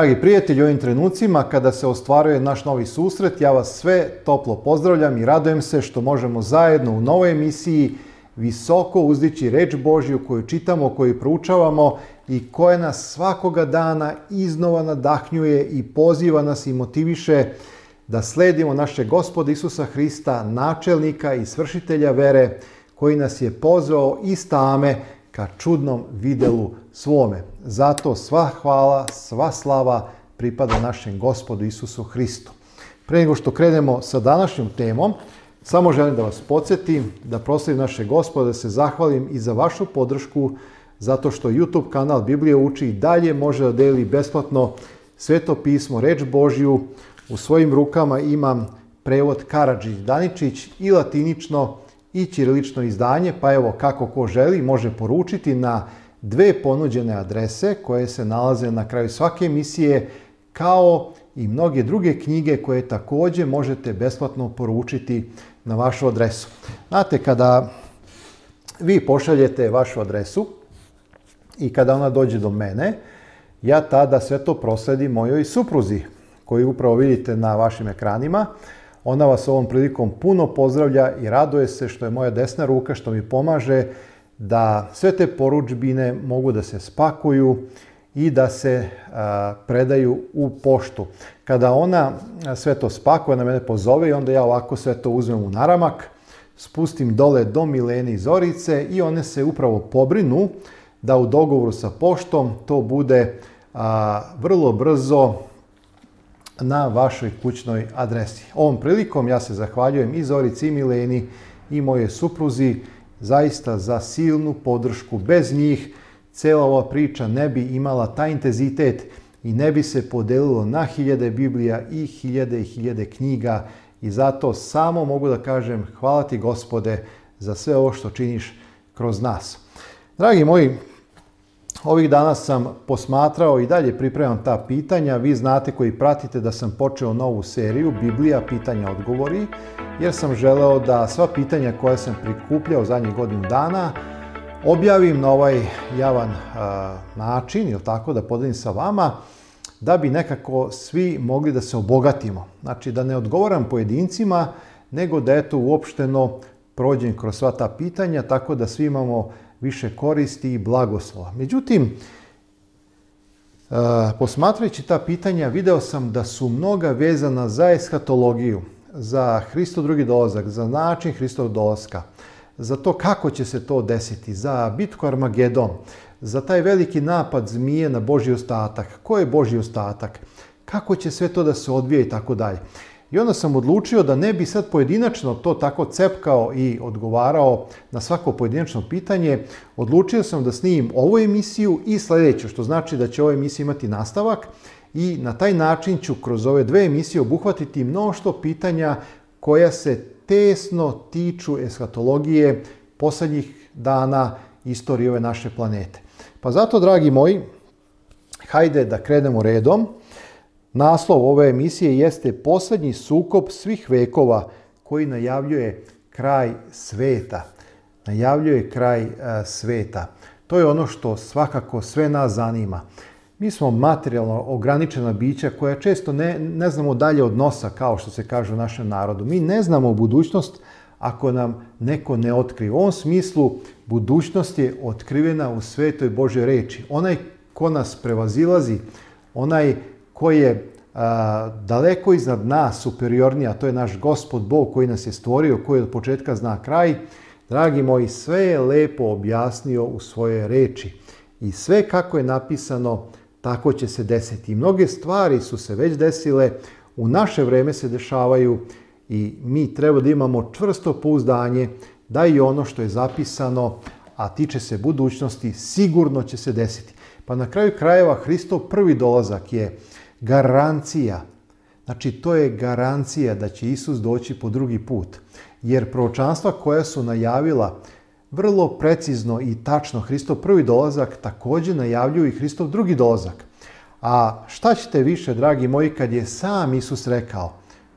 Dragi prijatelji, u ovim trenucima kada se ostvaruje naš novi susret, ja vas sve toplo pozdravljam i radujem se što možemo zajedno u novoj emisiji visoko uzdići reč Božju koju čitamo, koju proučavamo i koja nas svakoga dana iznova nadahnjuje i poziva nas i motiviše da sledimo naše gospoda Isusa Hrista, načelnika i svršitelja vere, koji nas je pozvao iz tame ka čudnom videlu svome. Zato sva hvala, sva slava pripada našem gospodu Isusu Hristu. Pre nego što krenemo sa današnjom temom, samo želim da vas podsjetim, da proslavim naše gospode, da se zahvalim i za vašu podršku, zato što YouTube kanal Biblije uči i dalje može da deli besplatno sveto pismo, reč Božju. U svojim rukama imam prevod Karadžić Daničić i latinično i ćirilično izdanje, pa evo kako ko želi može poručiti na dve ponuđene adrese koje se nalaze na kraju svake emisije kao i mnoge druge knjige koje takođe možete besplatno poručiti na vašu adresu. Znate, kada vi pošaljete vašu adresu i kada ona dođe do mene, ja tada sve to prosledim mojoj supruzi, koju upravo vidite na vašim ekranima. Ona vas ovom prilikom puno pozdravlja i raduje se što je moja desna ruka, što mi pomaže da sve te poručbine mogu da se spakuju i da se a, predaju u poštu. Kada ona sve to spakuje, na mene pozove i onda ja ovako sve to uzmem u naramak, spustim dole do Milene i Zorice i one se upravo pobrinu da u dogovoru sa poštom to bude a, vrlo brzo na vašoj kućnoj adresi. Ovom prilikom ja se zahvaljujem i Zorici i Mileni i moje supruzi zaista za silnu podršku. Bez njih cela ova priča ne bi imala taj intenzitet i ne bi se podelilo na hiljade Biblija i hiljade i hiljade knjiga i zato samo mogu da kažem hvala ti gospode za sve ovo što činiš kroz nas. Dragi moji, Ovih dana sam posmatrao i dalje pripremam ta pitanja. Vi znate koji pratite da sam počeo novu seriju Biblija pitanja odgovori, jer sam želeo da sva pitanja koja sam prikupljao zadnjih godinu dana objavim na ovaj javan a, način, ili tako, da podelim sa vama, da bi nekako svi mogli da se obogatimo. Znači, da ne odgovaram pojedincima, nego da eto uopšteno prođem kroz sva ta pitanja, tako da svi imamo više koristi i blagoslova. Međutim, e, posmatrajući ta pitanja, video sam da su mnoga vezana za eshatologiju, za Hristo drugi dolazak, za način Hristov dolaska, za to kako će se to desiti, za bitku Armagedon, za taj veliki napad zmije na Boži ostatak, ko je Boži ostatak, kako će sve to da se odvije i tako dalje. I onda sam odlučio da ne bi sad pojedinačno to tako cepkao i odgovarao na svako pojedinačno pitanje. Odlučio sam da snimim ovu emisiju i sledeću, što znači da će ova emisija imati nastavak i na taj način ću kroz ove dve emisije obuhvatiti mnošto pitanja koja se tesno tiču eshatologije poslednjih dana istorije ove naše planete. Pa zato, dragi moji, hajde da krenemo redom. Naslov ove emisije jeste Poslednji sukob svih vekova koji najavljuje kraj sveta. Najavljuje kraj e, sveta. To je ono što svakako sve nas zanima. Mi smo materijalno ograničena bića koja često ne, ne znamo dalje od nosa, kao što se kaže u našem narodu. Mi ne znamo budućnost ako nam neko ne otkri. U ovom smislu budućnost je otkrivena u svetoj Božoj reči. Onaj ko nas prevazilazi, onaj koji je a, daleko iznad nas superiornija, to je naš gospod Bog koji nas je stvorio, koji od početka zna kraj, dragi moji, sve je lepo objasnio u svoje reči. I sve kako je napisano, tako će se desiti. I mnoge stvari su se već desile, u naše vreme se dešavaju i mi treba da imamo čvrsto pouzdanje da i ono što je zapisano, a tiče se budućnosti, sigurno će se desiti. Pa na kraju krajeva Hristov prvi dolazak je Garancija. Znači, to je garancija da će Isus doći po drugi put. Jer proročanstva koja su najavila vrlo precizno i tačno Hristov prvi dolazak takođe najavljuju i Hristov drugi dolazak. A šta ćete više, dragi moji, kad je sam Isus rekao?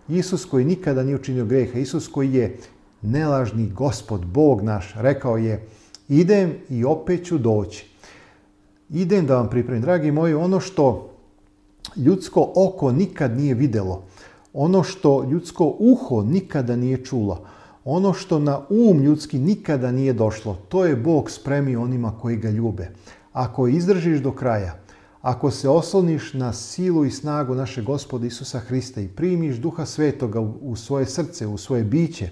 Isus koji nikada nije učinio greha, Isus koji je nelažni gospod, Bog naš, rekao je idem i opet ću doći. Idem da vam pripremim. Dragi moji, ono što ljudsko oko nikad nije videlo, ono što ljudsko uho nikada nije čulo, ono što na um ljudski nikada nije došlo, to je Bog spremio onima koji ga ljube. Ako izdržiš do kraja, ako se osloniš na silu i snagu naše gospoda Isusa Hrista i primiš duha svetoga u svoje srce, u svoje biće,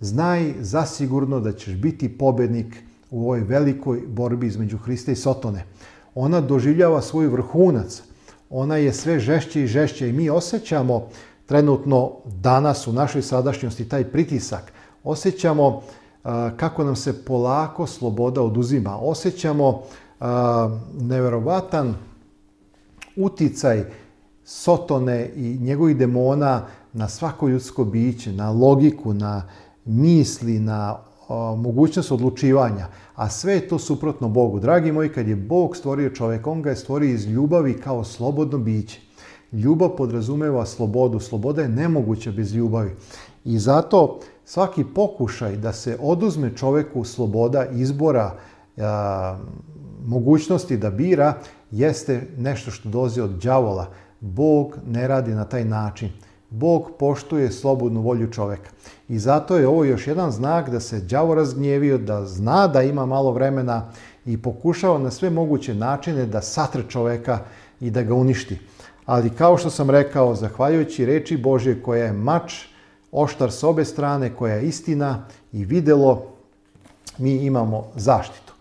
znaj zasigurno da ćeš biti pobednik u ovoj velikoj borbi između Hrista i Sotone. Ona doživljava svoj vrhunac ona je sve žešće i žešće i mi osjećamo trenutno danas u našoj sadašnjosti taj pritisak. Osjećamo kako nam se polako sloboda oduzima. Osjećamo neverovatan uticaj Sotone i njegovih demona na svako ljudsko biće, na logiku, na misli, na mogućnost odlučivanja, a sve je to suprotno Bogu. Dragi moji, kad je Bog stvorio čovjek, on ga je stvorio iz ljubavi kao slobodno biće. Ljubav podrazumeva slobodu, sloboda je nemoguća bez ljubavi. I zato svaki pokušaj da se oduzme čovjeku sloboda izbora, a, mogućnosti da bira, jeste nešto što dolazi od đavola. Bog ne radi na taj način. Bog poštuje slobodnu volju čoveka. I zato je ovo još jedan znak da se đavo razgnjevio, da zna da ima malo vremena i pokušava na sve moguće načine da satre čoveka i da ga uništi. Ali kao što sam rekao, zahvaljujući reči Božje koja je mač, oštar s obe strane, koja je istina i videlo, mi imamo zaštitu.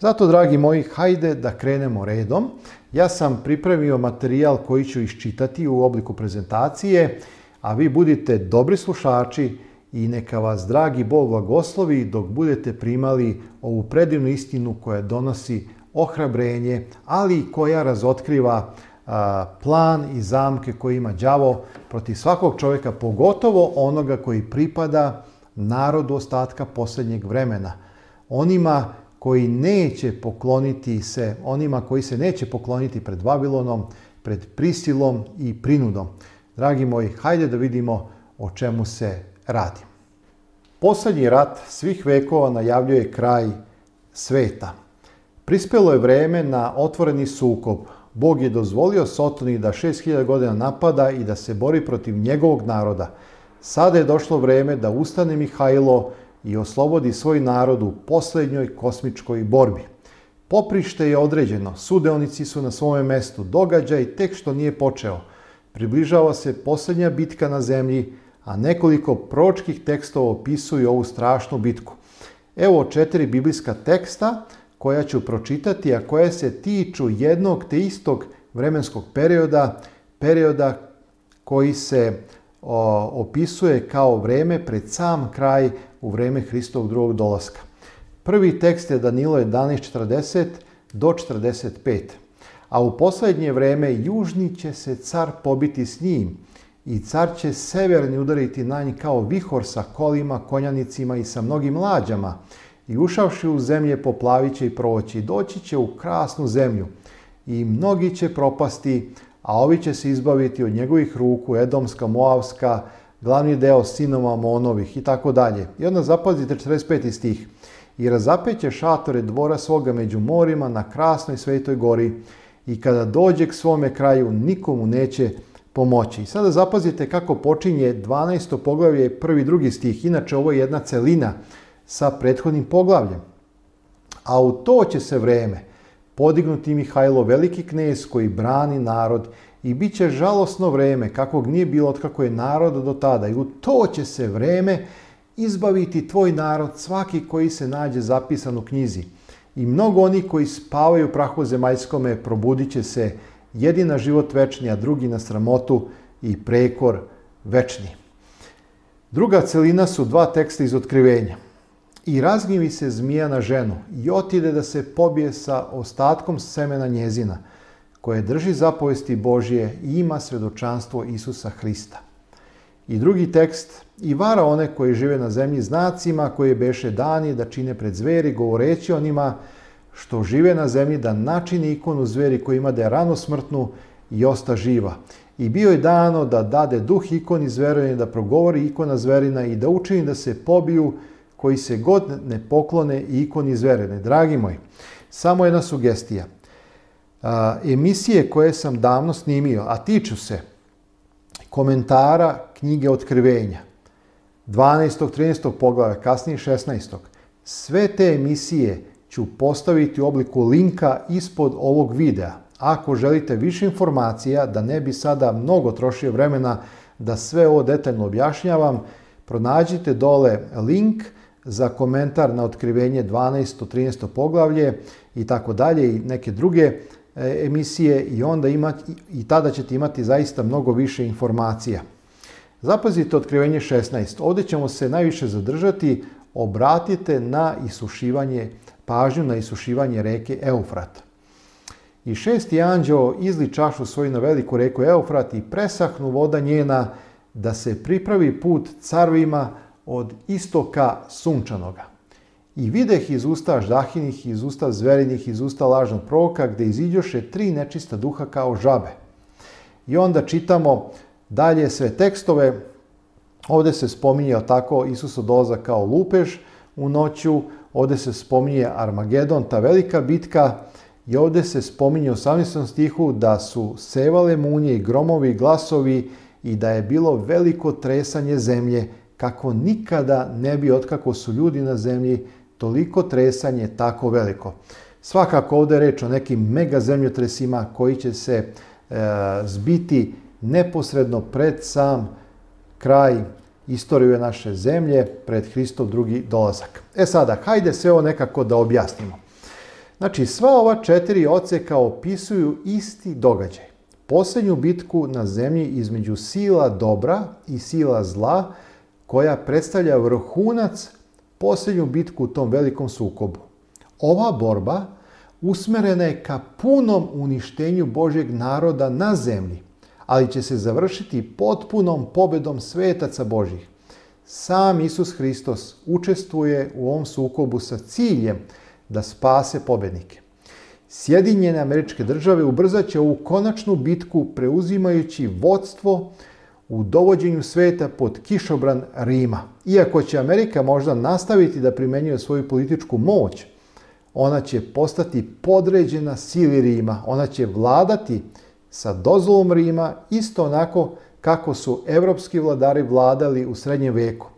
Zato, dragi moji, hajde da krenemo redom. Ja sam pripremio materijal koji ću iščitati u obliku prezentacije, a vi budite dobri slušači i neka vas dragi Bog blagoslovi dok budete primali ovu predivnu istinu koja donosi ohrabrenje, ali koja razotkriva a, plan i zamke koje ima đavo protiv svakog čovjeka, pogotovo onoga koji pripada narodu ostatka posljednjeg vremena. Onima koji neće pokloniti se onima koji se neće pokloniti pred Babilonom, pred prisilom i prinudom. Dragi moji, hajde da vidimo o čemu se radi. Poslednji rat svih vekova najavljuje kraj sveta. Prispelo je vreme na otvoreni sukob. Bog je dozvolio Sotoni da 6000 godina napada i da se bori protiv njegovog naroda. Sada je došlo vreme da ustane Mihajlo i oslobodi svoj narod u poslednjoj kosmičkoj borbi. Poprište je određeno, sudeonici su na svome mestu, događaj tek što nije počeo. Približava se poslednja bitka na zemlji, a nekoliko pročkih tekstova opisuju ovu strašnu bitku. Evo četiri biblijska teksta koja ću pročitati, a koje se tiču jednog te istog vremenskog perioda, perioda koji se opisuje kao vreme pred sam kraj u vreme Hristovog drugog dolaska. Prvi tekst je Danilo 11.40 do 45. A u poslednje vreme južni će se car pobiti s njim i car će severni udariti na nj kao vihor sa kolima, konjanicima i sa mnogim lađama i ušavši u zemlje poplavit će i proći. Doći će u krasnu zemlju i mnogi će propasti, a ovi će se izbaviti od njegovih ruku, Edomska, Moavska, glavni deo sinova Monovih i tako dalje. I onda zapazite 45. stih. I razapeće šatore dvora svoga među morima na krasnoj svetoj gori i kada dođe k svome kraju nikomu neće pomoći. I sada zapazite kako počinje 12. poglavlje, prvi drugi stih. Inače ovo je jedna celina sa prethodnim poglavljem. A u to će se vreme – podignuti Mihajlo veliki knez koji brani narod i bit će žalosno vreme kakvog nije bilo otkako je narod do tada i u to će se vreme izbaviti tvoj narod svaki koji se nađe zapisan u knjizi. I mnogo oni koji spavaju prahu zemaljskome probudit će se jedina život večni, a drugi na sramotu i prekor večni. Druga celina su dva teksta iz otkrivenja. I razgnjivi se zmija na ženu i otide da se pobije sa ostatkom semena njezina, koje drži zapovesti Božije i ima svedočanstvo Isusa Hrista. I drugi tekst, i vara one koji žive na zemlji znacima koje beše dani da čine pred zveri, govoreći onima što žive na zemlji da načini ikonu zveri koji ima da je rano smrtnu i osta živa. I bio je dano da dade duh ikoni zverojeni, da progovori ikona zverina i da učini da se pobiju koji se god ne poklone i ikon izverene. Dragi moji, samo jedna sugestija. A, emisije koje sam davno snimio, a tiču se komentara knjige Otkrivenja, 12. 13. poglava, kasnije 16. Sve te emisije ću postaviti u obliku linka ispod ovog videa. Ako želite više informacija, da ne bi sada mnogo trošio vremena da sve ovo detaljno objašnjavam, pronađite dole link za komentar na otkrivenje 12. 13. poglavlje i tako dalje i neke druge e, emisije i onda ima, i tada ćete imati zaista mnogo više informacija. Zapazite otkrivenje 16. Ovde ćemo se najviše zadržati, obratite na isušivanje, pažnju na isušivanje reke Eufrat. I šesti anđeo izli čašu svoju na veliku reku Eufrat i presahnu voda njena da se pripravi put carvima od istoka sunčanoga. I videh iz usta ždahinih, iz usta zverinih, iz usta lažnog proka, gde iziđoše tri nečista duha kao žabe. I onda čitamo dalje sve tekstove. Ovde se spominje tako Isusa doza kao lupež u noću, ovde se spominje Armagedon, ta velika bitka, i ovde se spominje u 18. stihu da su sevale munje i gromovi glasovi i da je bilo veliko tresanje zemlje kako nikada ne bi otkako su ljudi na zemlji toliko tresanje tako veliko. Svakako ovde je reč o nekim mega zemljotresima koji će se e, zbiti neposredno pred sam kraj istoriju naše zemlje, pred Hristov drugi dolazak. E sada, hajde sve ovo nekako da objasnimo. Znači, sva ova četiri oceka opisuju isti događaj. Poslednju bitku na zemlji između sila dobra i sila zla koja predstavlja vrhunac posljednju bitku u tom velikom sukobu. Ova borba usmerena je ka punom uništenju Božjeg naroda na zemlji, ali će se završiti potpunom pobedom svetaca Božjih. Sam Isus Hristos učestvuje u ovom sukobu sa ciljem da spase pobednike. Sjedinjene američke države ubrzat će ovu konačnu bitku preuzimajući vodstvo u dovođenju sveta pod kišobran Rima. Iako će Amerika možda nastaviti da primenjuje svoju političku moć, ona će postati podređena sili Rima. Ona će vladati sa dozvolom Rima isto onako kako su evropski vladari vladali u srednjem veku.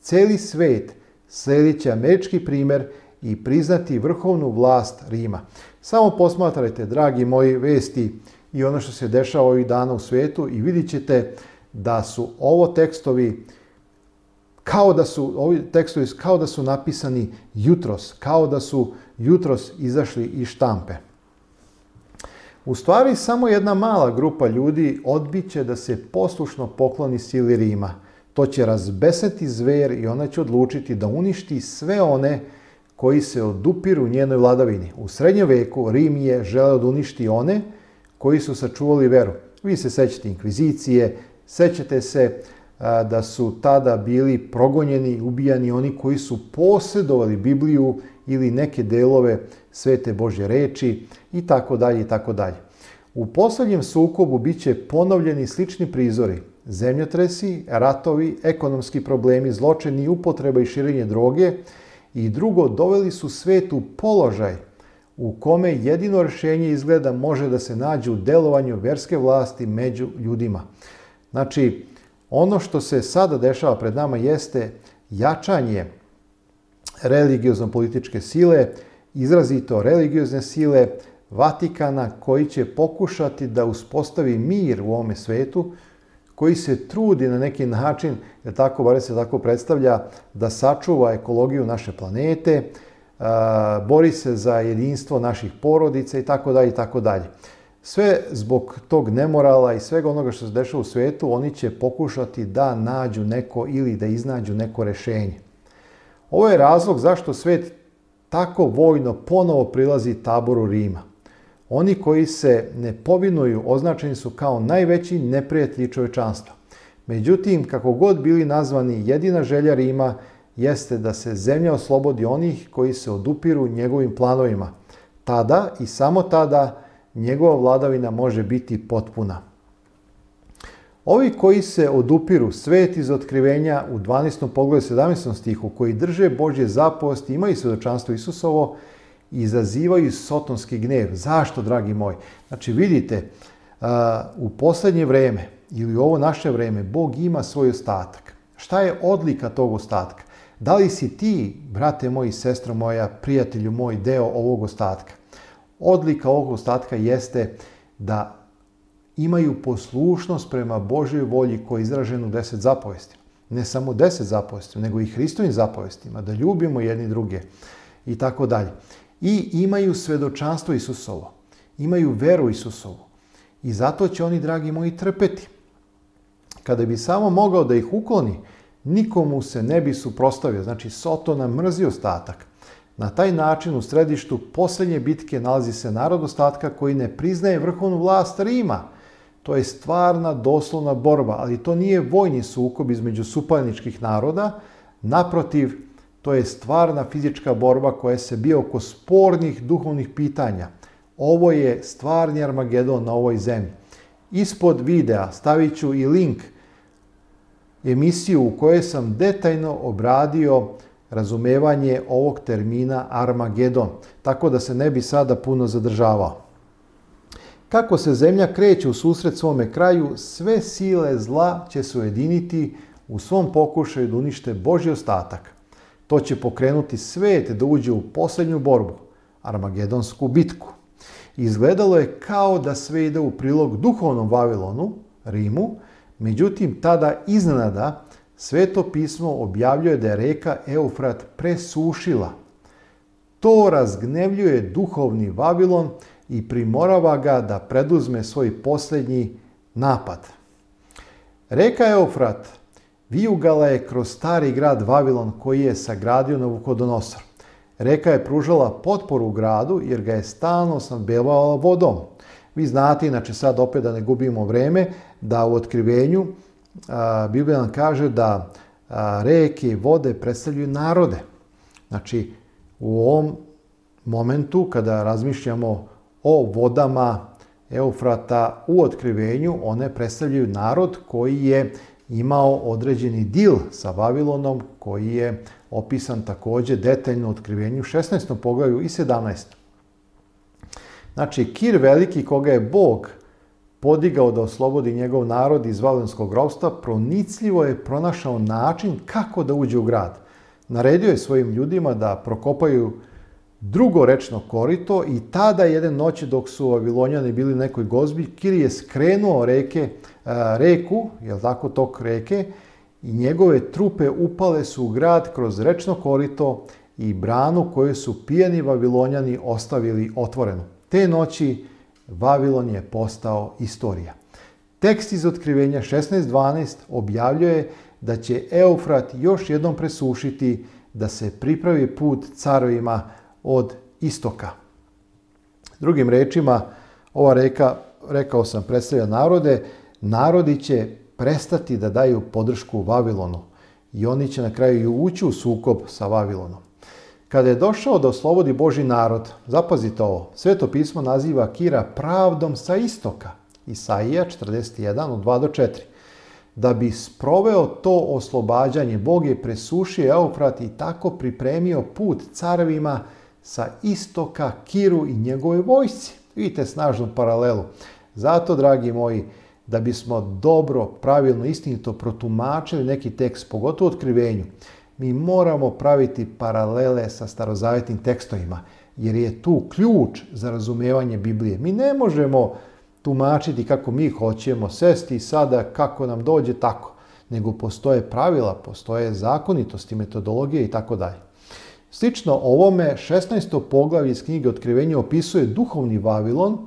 Celi svet sledeći američki primer i priznati vrhovnu vlast Rima. Samo posmatrajte, dragi moji, vesti i ono što se dešava ovih dana u svetu i vidit ćete da su ovo tekstovi kao da su ovi tekstovi kao da su napisani jutros, kao da su jutros izašli iz štampe. U stvari samo jedna mala grupa ljudi odbiće da se poslušno pokloni sili Rima. To će razbeseti zver i ona će odlučiti da uništi sve one koji se odupiru njenoj vladavini. U srednjem veku Rim je želeo da uništi one koji su sačuvali veru. Vi se sećate inkvizicije, Sećate se da su tada bili progonjeni, ubijani oni koji su posjedovali Bibliju ili neke delove svete Božje reči i tako dalje i tako dalje. U poslednjem sukobu biće ponovljeni slični prizori, zemljotresi, ratovi, ekonomski problemi, zločeni, upotreba i širenje droge i drugo doveli su svet u položaj u kome jedino rešenje izgleda može da se nađe u delovanju verske vlasti među ljudima. Znači, ono što se sada dešava pred nama jeste jačanje religiozno-političke sile, izrazito religiozne sile Vatikana koji će pokušati da uspostavi mir u ovome svetu, koji se trudi na neki način, jer tako, bare se tako predstavlja, da sačuva ekologiju naše planete, bori se za jedinstvo naših porodica i tako dalje i tako dalje. Sve zbog tog nemorala i svega onoga što se dešava u svetu, oni će pokušati da nađu neko ili da iznađu neko rešenje. Ovo je razlog zašto svet tako vojno ponovo prilazi taboru Rima. Oni koji se ne povinuju označeni su kao najveći neprijatelji čovečanstva. Međutim, kako god bili nazvani, jedina želja Rima jeste da se zemlja oslobodi onih koji se odupiru njegovim planovima. Tada i samo tada njegova vladavina može biti potpuna. Ovi koji se odupiru svet iz otkrivenja u 12. pogledu 17. stihu, koji drže Božje zapovesti, imaju svedočanstvo Isusovo, i izazivaju sotonski gnev. Zašto, dragi moji? Znači, vidite, uh, u poslednje vreme ili u ovo naše vreme, Bog ima svoj ostatak. Šta je odlika tog ostatka? Da li si ti, brate moji, sestro moja, prijatelju moj, deo ovog ostatka? Odlika ovog ostatka jeste da imaju poslušnost prema Božoj volji koja je izražena u deset zapovestima. Ne samo deset zapovestima, nego i Hristovim zapovestima, da ljubimo jedni druge i tako dalje. I imaju svedočanstvo Isusovo, imaju veru Isusovu. I zato će oni, dragi moji, trpeti. Kada bi samo mogao da ih ukloni, nikomu se ne bi suprostavio. Znači, Sotona mrzi ostatak. Na taj način u središtu poslednje bitke nalazi se narod ostatka koji ne priznaje vrhovnu vlast Rima. To je stvarna doslovna borba, ali to nije vojni sukob između supalničkih naroda, naprotiv, to je stvarna fizička borba koja se bio oko spornih duhovnih pitanja. Ovo je stvarni Armagedon na ovoj zemlji. Ispod videa stavit ću i link emisiju u kojoj sam detaljno obradio razumevanje ovog termina Armagedon, tako da se ne bi sada puno zadržavao. Kako se zemlja kreće u susret svome kraju, sve sile zla će se ujediniti u svom pokušaju da unište Boži ostatak. To će pokrenuti svet da uđe u poslednju borbu, Armagedonsku bitku. Izgledalo je kao da sve ide u prilog duhovnom Vavilonu, Rimu, međutim tada iznenada Sveto pismo objavljuje da je reka Eufrat presušila. To razgnevljuje duhovni Vavilon i primorava ga da preduzme svoj poslednji napad. Reka Eufrat vijugala je kroz stari grad Vavilon koji je sagradio Navukodonosor. Reka je pružala potporu gradu jer ga je stalno snabdevala vodom. Vi znate, inače sad opet da ne gubimo vreme, da u otkrivenju a, Biblija nam kaže da reke i vode predstavljaju narode. Znači, u ovom momentu kada razmišljamo o vodama Eufrata u otkrivenju, one predstavljaju narod koji je imao određeni dil sa Babilonom koji je opisan takođe detaljno u otkrivenju 16. poglavlju i 17. Znači, Kir veliki koga je Bog podigao da oslobodi njegov narod iz valenskog ropstva, pronicljivo je pronašao način kako da uđe u grad. Naredio je svojim ljudima da prokopaju drugo rečno korito i tada jedne noći dok su Vavilonjani bili nekoj gozbi, Kiri je skrenuo reke, e, reku, je tako, tok reke, i njegove trupe upale su u grad kroz rečno korito i branu koju su pijeni Vavilonjani ostavili otvorenu. Te noći Vavilon je postao istorija. Tekst iz otkrivenja 16.12 objavljuje da će Eufrat još jednom presušiti da se pripravi put carovima od istoka. Drugim rečima, ova reka, rekao sam, predstavlja narode, narodi će prestati da daju podršku Vavilonu i oni će na kraju ući u sukob sa Vavilonom kada je došao da oslobodi Boži narod. Zapazite ovo, sveto pismo naziva Kira pravdom sa istoka, Isaija 41 od 2 do 4. Da bi sproveo to oslobađanje, Bog je presušio Eufrat i tako pripremio put carevima sa istoka Kiru i njegove vojsci. Vidite snažnu paralelu. Zato, dragi moji, da bismo dobro, pravilno, istinito protumačili neki tekst, pogotovo otkrivenju, mi moramo praviti paralele sa starozavetnim tekstovima, jer je tu ključ za razumevanje Biblije. Mi ne možemo tumačiti kako mi hoćemo, sesti sada kako nam dođe tako, nego postoje pravila, postoje zakonitosti, metodologije i tako dalje. Slično ovome, 16. poglavlje iz knjige Otkrivenja opisuje duhovni Vavilon,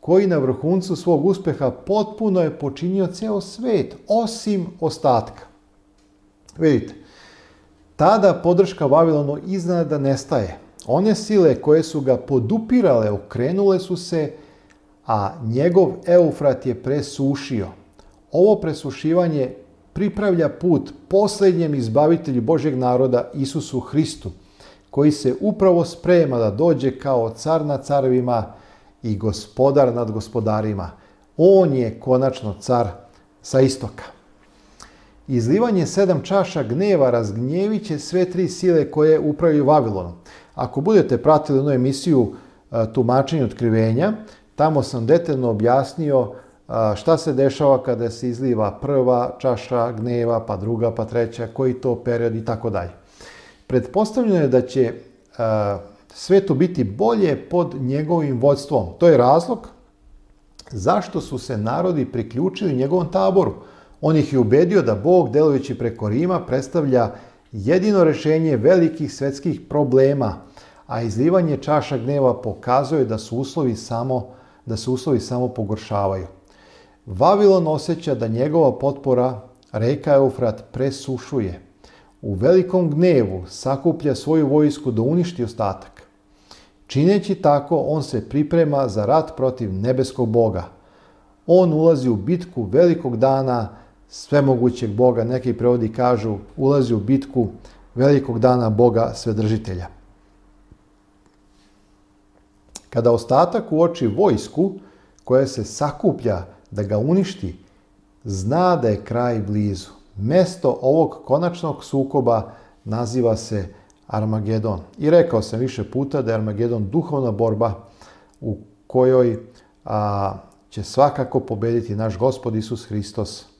koji na vrhuncu svog uspeha potpuno je počinio ceo svet, osim ostatka. Vidite, Tada podrška Vavilonu iznenada nestaje. One sile koje su ga podupirale okrenule su se, a njegov Eufrat je presušio. Ovo presušivanje pripravlja put posljednjem izbavitelju Božeg naroda, Isusu Hristu, koji se upravo sprema da dođe kao car nad carevima i gospodar nad gospodarima. On je konačno car sa istoka. Izlivanje sedam čaša gneva razgnjevit će sve tri sile koje upravljaju Vavilonom. Ako budete pratili onu emisiju e, Tumačenje otkrivenja, tamo sam detaljno objasnio e, šta se dešava kada se izliva prva čaša gneva, pa druga, pa treća, koji to period i tako dalje. Pretpostavljeno je da će e, sve to biti bolje pod njegovim vođstvom. To je razlog zašto su se narodi priključili njegovom taboru. On ih je ubedio da Bog, delujući preko Rima, predstavlja jedino rešenje velikih svetskih problema, a izlivanje čaša gneva pokazuje da su uslovi samo da se uslovi samo pogoršavaju. Vavilon osjeća da njegova potpora reka Eufrat presušuje. U velikom gnevu sakuplja svoju vojsku da uništi ostatak. Čineći tako, on se priprema za rat protiv nebeskog boga. On ulazi u bitku velikog dana svemogućeg Boga, neki prevodi kažu, ulazi u bitku velikog dana Boga svedržitelja. Kada ostatak uoči vojsku, koja se sakuplja da ga uništi, zna da je kraj blizu. Mesto ovog konačnog sukoba naziva se Armagedon. I rekao sam više puta da je Armagedon duhovna borba u kojoj a, će svakako pobediti naš gospod Isus Hristos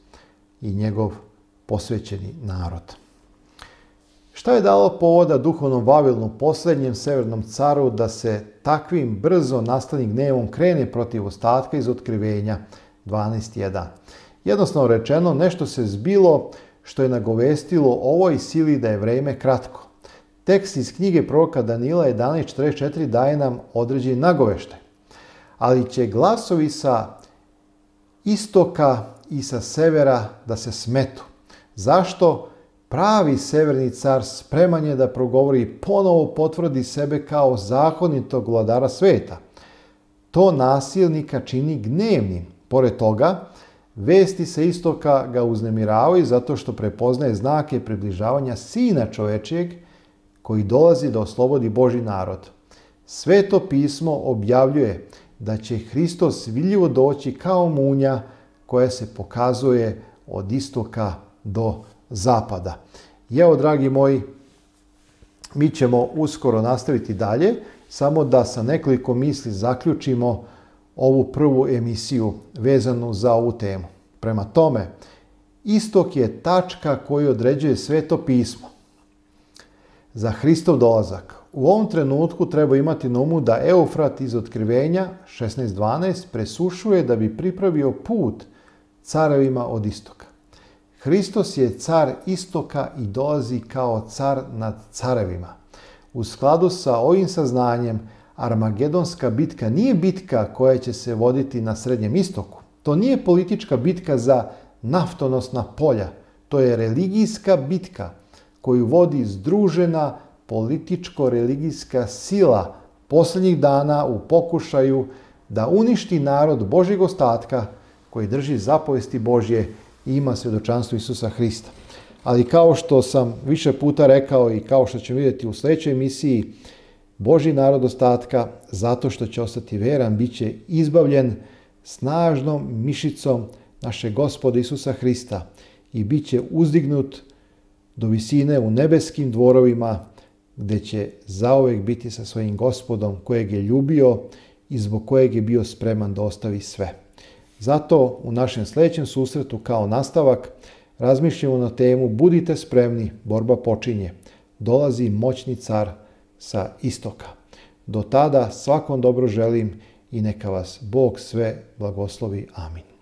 i njegov posvećeni narod. Šta je dalo povoda duhovnom Vavilnu, poslednjem severnom caru, da se takvim brzo nastanim gnevom krene protiv ostatka iz otkrivenja 12.1? Jednostavno rečeno, nešto se zbilo što je nagovestilo ovoj sili da je vreme kratko. Tekst iz knjige proroka Danila 11.44 daje nam određen nagoveštaj, ali će glasovi sa istoka i sa severa da se smetu. Zašto? Pravi severni car spreman je da progovori i ponovo potvrdi sebe kao zakonitog vladara sveta. To nasilnika čini gnevnim. Pored toga, vesti sa istoka ga uznemiravaju zato što prepoznaje znake približavanja sina čovečijeg koji dolazi da oslobodi Boži narod. Sveto pismo objavljuje da će Hristos viljivo doći kao munja koja se pokazuje od istoka do zapada. Evo, dragi moji, mi ćemo uskoro nastaviti dalje, samo da sa nekoliko misli zaključimo ovu prvu emisiju vezanu za ovu temu. Prema tome, istok je tačka koju određuje sveto pismo za Hristov dolazak. U ovom trenutku treba imati na umu da Eufrat iz otkrivenja 16.12 presušuje da bi pripravio put carevima od istoka. Hristos je car istoka i dolazi kao car nad carevima. U skladu sa ovim saznanjem, Armagedonska bitka nije bitka koja će se voditi na Srednjem istoku. To nije politička bitka za naftonosna polja. To je religijska bitka koju vodi združena političko-religijska sila posljednjih dana u pokušaju da uništi narod Božeg ostatka – koji drži zapovesti Božje i ima svjedočanstvo Isusa Hrista. Ali kao što sam više puta rekao i kao što ćemo vidjeti u sljedećoj emisiji, Boži narod ostatka, zato što će ostati veran, bit će izbavljen snažnom mišicom naše gospoda Isusa Hrista i bit će uzdignut do visine u nebeskim dvorovima gde će zaovek biti sa svojim gospodom kojeg je ljubio i zbog kojeg je bio spreman da ostavi sve. Zato u našem sledećem susretu kao nastavak razmišljamo na temu Budite spremni, borba počinje. Dolazi moćni car sa istoka. Do tada svakom dobro želim i neka vas Bog sve blagoslovi. Amin.